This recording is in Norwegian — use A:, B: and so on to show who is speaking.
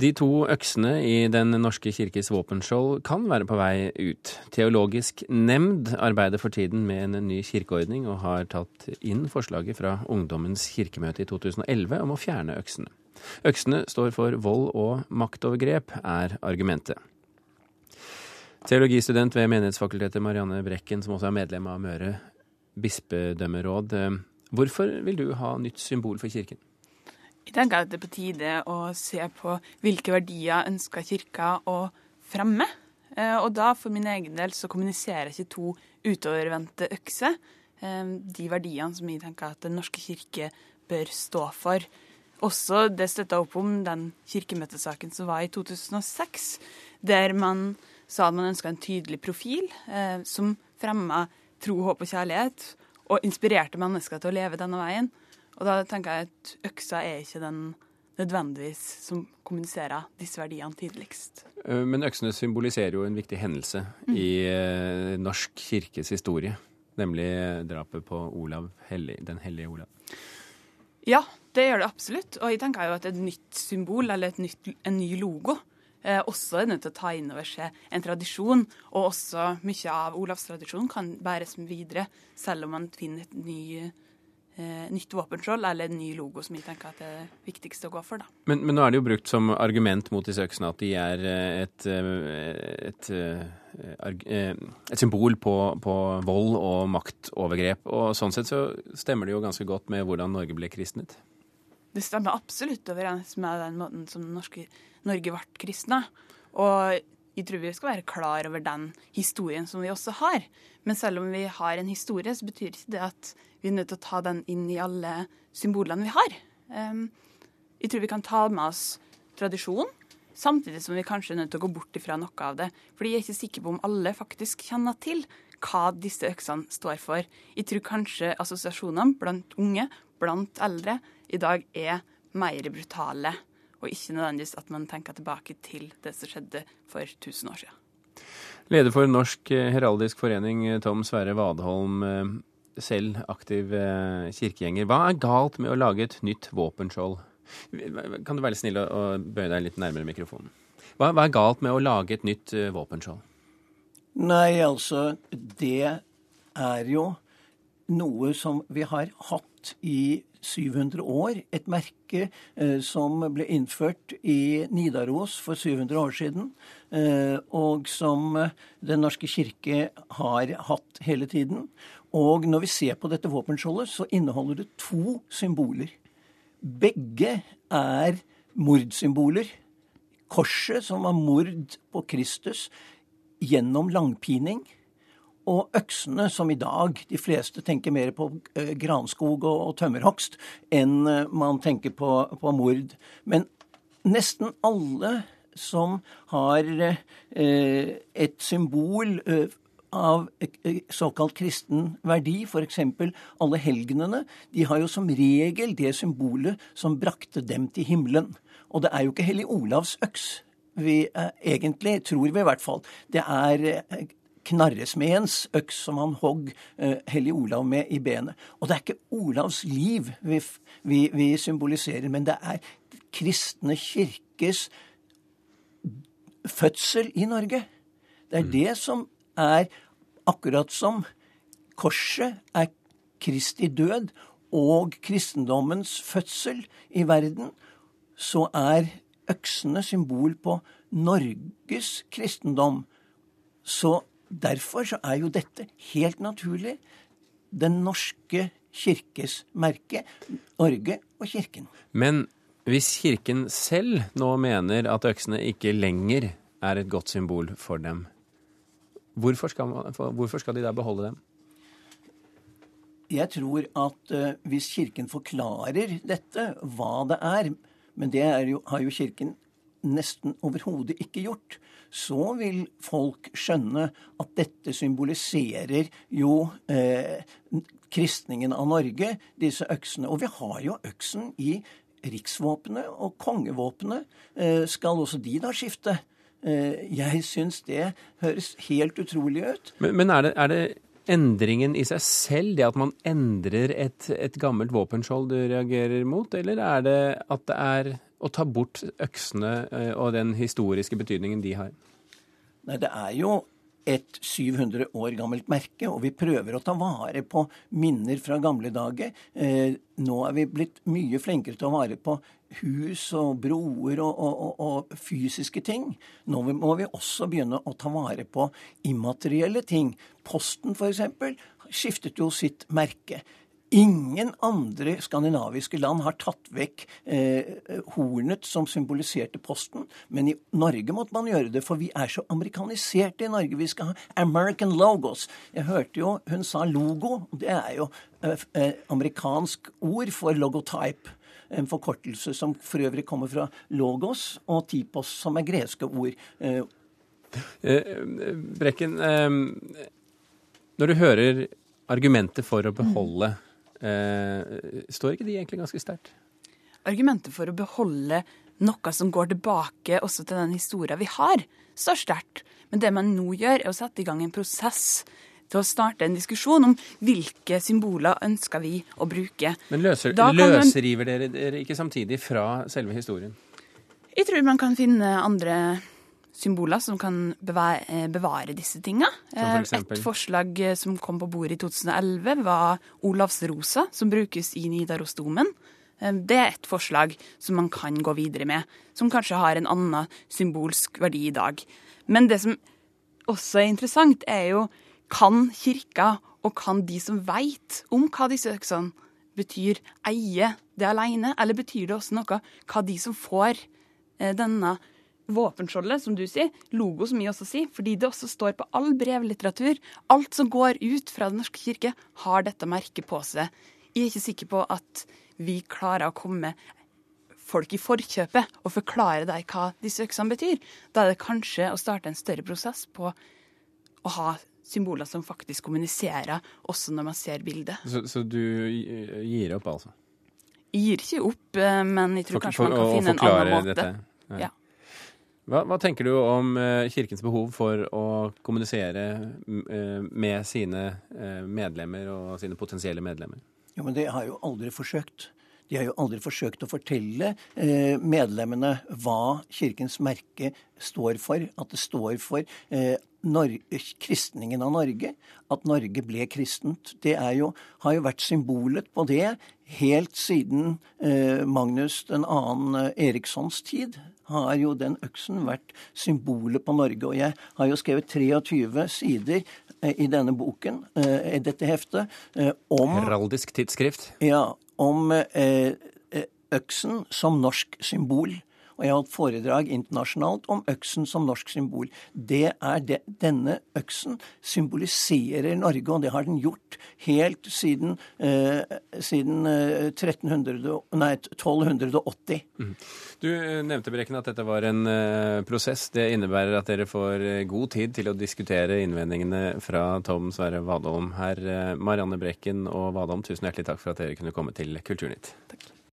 A: De to øksene i Den norske kirkes våpenskjold kan være på vei ut. Teologisk nemnd arbeider for tiden med en ny kirkeordning, og har tatt inn forslaget fra Ungdommens kirkemøte i 2011 om å fjerne øksene. Øksene står for vold og maktovergrep, er argumentet. Teologistudent ved Menighetsfakultetet Marianne Brekken, som også er medlem av Møre bispedømmeråd. Hvorfor vil du ha nytt symbol for kirken?
B: Jeg tenker at det er på tide å se på hvilke verdier ønsker kirka å fremme. Eh, og da for min egen del så kommuniserer ikke to utovervendte økser eh, de verdiene som jeg tenker at Den norske kirke bør stå for. Også det støtta opp om den kirkemøtesaken som var i 2006, der man sa at man ønska en tydelig profil eh, som fremma tro, håp og kjærlighet, og inspirerte mennesker til å leve denne veien. Og da tenker jeg at øksa er ikke den nødvendigvis som kommuniserer disse verdiene tydeligst.
A: Eh, men øksene symboliserer jo en viktig hendelse mm. i eh, norsk kirkes historie. Nemlig drapet på Olav Hellig, den hellige Olav.
B: Ja, det gjør det absolutt. Og jeg tenker jo at et nytt symbol, eller nytt, en ny logo, eh, også er nødt til å ta inn over seg en tradisjon. Og også mye av Olavs tradisjon kan bæres videre, selv om man finner et ny eh, nytt våpenskjold eller en ny logo, som jeg tenker at det er det viktigste å gå for. da.
A: Men, men, nå er det jo brukt som argument mot disse øksene at de er eh, et, eh, et, et, eh, et symbol på, på, vold og maktovergrep. Og sånn sett så stemmer det jo ganske godt med hvordan Norge ble kristnet.
B: Det stemmer absolutt overens med den måten som norske, Norge ble kristna. Og jeg tror vi skal være klar over den historien som vi også har. Men selv om vi har en historie, så betyr ikke det at vi er nødt til å ta den inn i alle symbolene vi har. Ehm, jeg tror vi kan ta med oss tradisjonen, samtidig som vi kanskje er nødt til å gå bort ifra noe av det. Fordi jeg er ikke sikker på om alle faktisk kjenner til hva disse øksene står for. Jeg tror kanskje assosiasjonene blant unge, blant eldre, i dag er mer brutale og ikke nødvendigvis at man tenker tilbake til det som skjedde for 1000 år siden.
A: Leder for Norsk heraldisk forening, Tom Sverre Vadholm, eh, selv aktiv eh, kirkegjenger. Hva er galt med å lage et nytt våpenskjold? Kan du være snill å bøye deg litt nærmere mikrofonen? Hva, hva er galt med å lage et nytt eh, våpenskjold?
C: Nei, altså Det er jo noe som vi har hatt i 700 år. Et merke eh, som ble innført i Nidaros for 700 år siden, eh, og som eh, Den norske kirke har hatt hele tiden. Og når vi ser på dette våpenskjoldet, så inneholder det to symboler. Begge er mordsymboler. Korset, som var mord på Kristus gjennom langpining og øksene, som i dag de fleste tenker mer på eh, granskog og, og tømmerhogst enn eh, man tenker på, på, mord. Men nesten alle som har eh, et symbol av såkalt kristen verdi, f.eks. alle helgenene, de har jo som regel det symbolet som brakte dem til himmelen. Og det er jo ikke Hellig Olavs øks vi egentlig, tror vi i hvert fall. Det er knarresmedens øks som han hogg eh, Hellig Olav med i benet. Og det er ikke Olavs liv vi, vi, vi symboliserer, men det er kristne kirkes fødsel i Norge. Det er mm. det som er akkurat som korset er Kristi død og kristendommens fødsel i verden, så er øksene symbol på Norges kristendom. Så Derfor så er jo dette helt naturlig Den norske kirkes merke, Norge og Kirken.
A: Men hvis Kirken selv nå mener at øksene ikke lenger er et godt symbol for dem, hvorfor skal, man, hvorfor skal de da beholde dem?
C: Jeg tror at uh, hvis Kirken forklarer dette, hva det er Men det er jo, har jo Kirken nesten overhodet ikke gjort, så vil folk skjønne at dette symboliserer jo eh, kristningen av Norge, disse øksene. Og vi har jo øksen i riksvåpenet og kongevåpenet. Eh, skal også de da skifte? Eh, jeg syns det høres helt utrolig ut.
A: Men, men er, det, er, det, endringen i seg selv, det at man endrer et, et gammelt våpenskjold du reagerer mot, eller er det at det er å ta bort øksene eh, og den historiske betydningen de har?
C: Nei, det er jo et 700 år gammelt merke, og vi prøver å ta vare på minner fra gamle dager. Eh, nå er vi blitt mye flinkere til å vare på hus og broer og, og, og, og, fysiske ting. Nå må vi også begynne å ta vare på immaterielle ting. Posten f.eks. skiftet jo sitt merke. Ingen andre skandinaviske land har tatt vekk eh, hornet som symboliserte posten, men i Norge måtte man gjøre det, for vi er så amerikaniserte i Norge. Vi skal ha American logos. Jeg hørte jo hun sa logo. Det er jo eh, eh amerikansk ord for logotype. En forkortelse som for øvrig kommer fra logos og typos, som er greske ord.
A: Eh, eh Brekken, eh, når du hører argumentet for å beholde mm står ikke de egentlig ganske sterkt?
B: Argumentet for å beholde noe som går tilbake også til den historien vi har, står sterkt. Men det man nå gjør, er å sette i gang en prosess til å starte en diskusjon om hvilke symboler ønsker vi å bruke.
A: Men løser, løsriver dere dere ikke samtidig fra selve historien?
B: Jeg tror man kan finne andre symboler som kan bevare, eh, bevare disse tinga. For eh, Et forslag eh, som kom på bordet i 2011, var Olavsrosa, som brukes i Nidarosdomen. Det er et forslag som man kan gå videre med, som kanskje har en annen symbolsk verdi i dag. Men det som også er interessant, er jo kan kirka og kan de som veit om hva disse øksene betyr, eie det alene? Eller betyr det også noe hva de som får denne våpenskjoldet, som du sier, logo, som vi også sier, fordi det også står på all brevlitteratur. Alt som går ut fra Den norske kirke, har dette merket på seg. Jeg er ikke sikker på at vi klarer å komme folk i forkjøpet og forklare deg hva disse øksene betyr. Da er det kanskje å starte en større prosess på å ha symboler som faktisk kommuniserer, også når man ser bildet.
A: Så, så du gir opp, altså?
B: Jeg gir ikke opp, eh, men jeg tror for, kanskje man kan finne en annen måte. Dette. Ja. ja.
A: Hva, hva, tenker du om uh, Kirkens behov for å kommunisere uh, med sine uh, medlemmer og sine potensielle medlemmer?
C: Jo, men Det har jo aldri forsøkt. De har jo aldri forsøkt å fortelle medlemmene hva Kirkens merke står for. At det står for kristningen av Norge. At Norge ble kristent. Det jo, har jo vært symbolet på det helt siden Magnus 2. Erikssons tid har jo den øksen vært symbolet på Norge. Og jeg har jo skrevet 23 sider eh, i denne boken, eh, i dette heftet, eh, om
A: Heraldisk tidsskrift?
C: Ja. Om øksen som norsk symbol. Og jeg har holdt foredrag internasjonalt om øksen som norsk symbol. Det er det, Denne øksen symboliserer Norge, og det har den gjort helt siden, eh, siden 1300, nei, 1280. Mm.
A: Du eh, nevnte Brekken, at dette var en uh, prosess. Det innebærer at dere får god tid til å diskutere innvendingene fra Tom Sverre Vadholm. Herr Marianne Brekken og Vadholm, tusen hjertelig takk for at dere kunne komme til Kulturnytt.
B: Takk.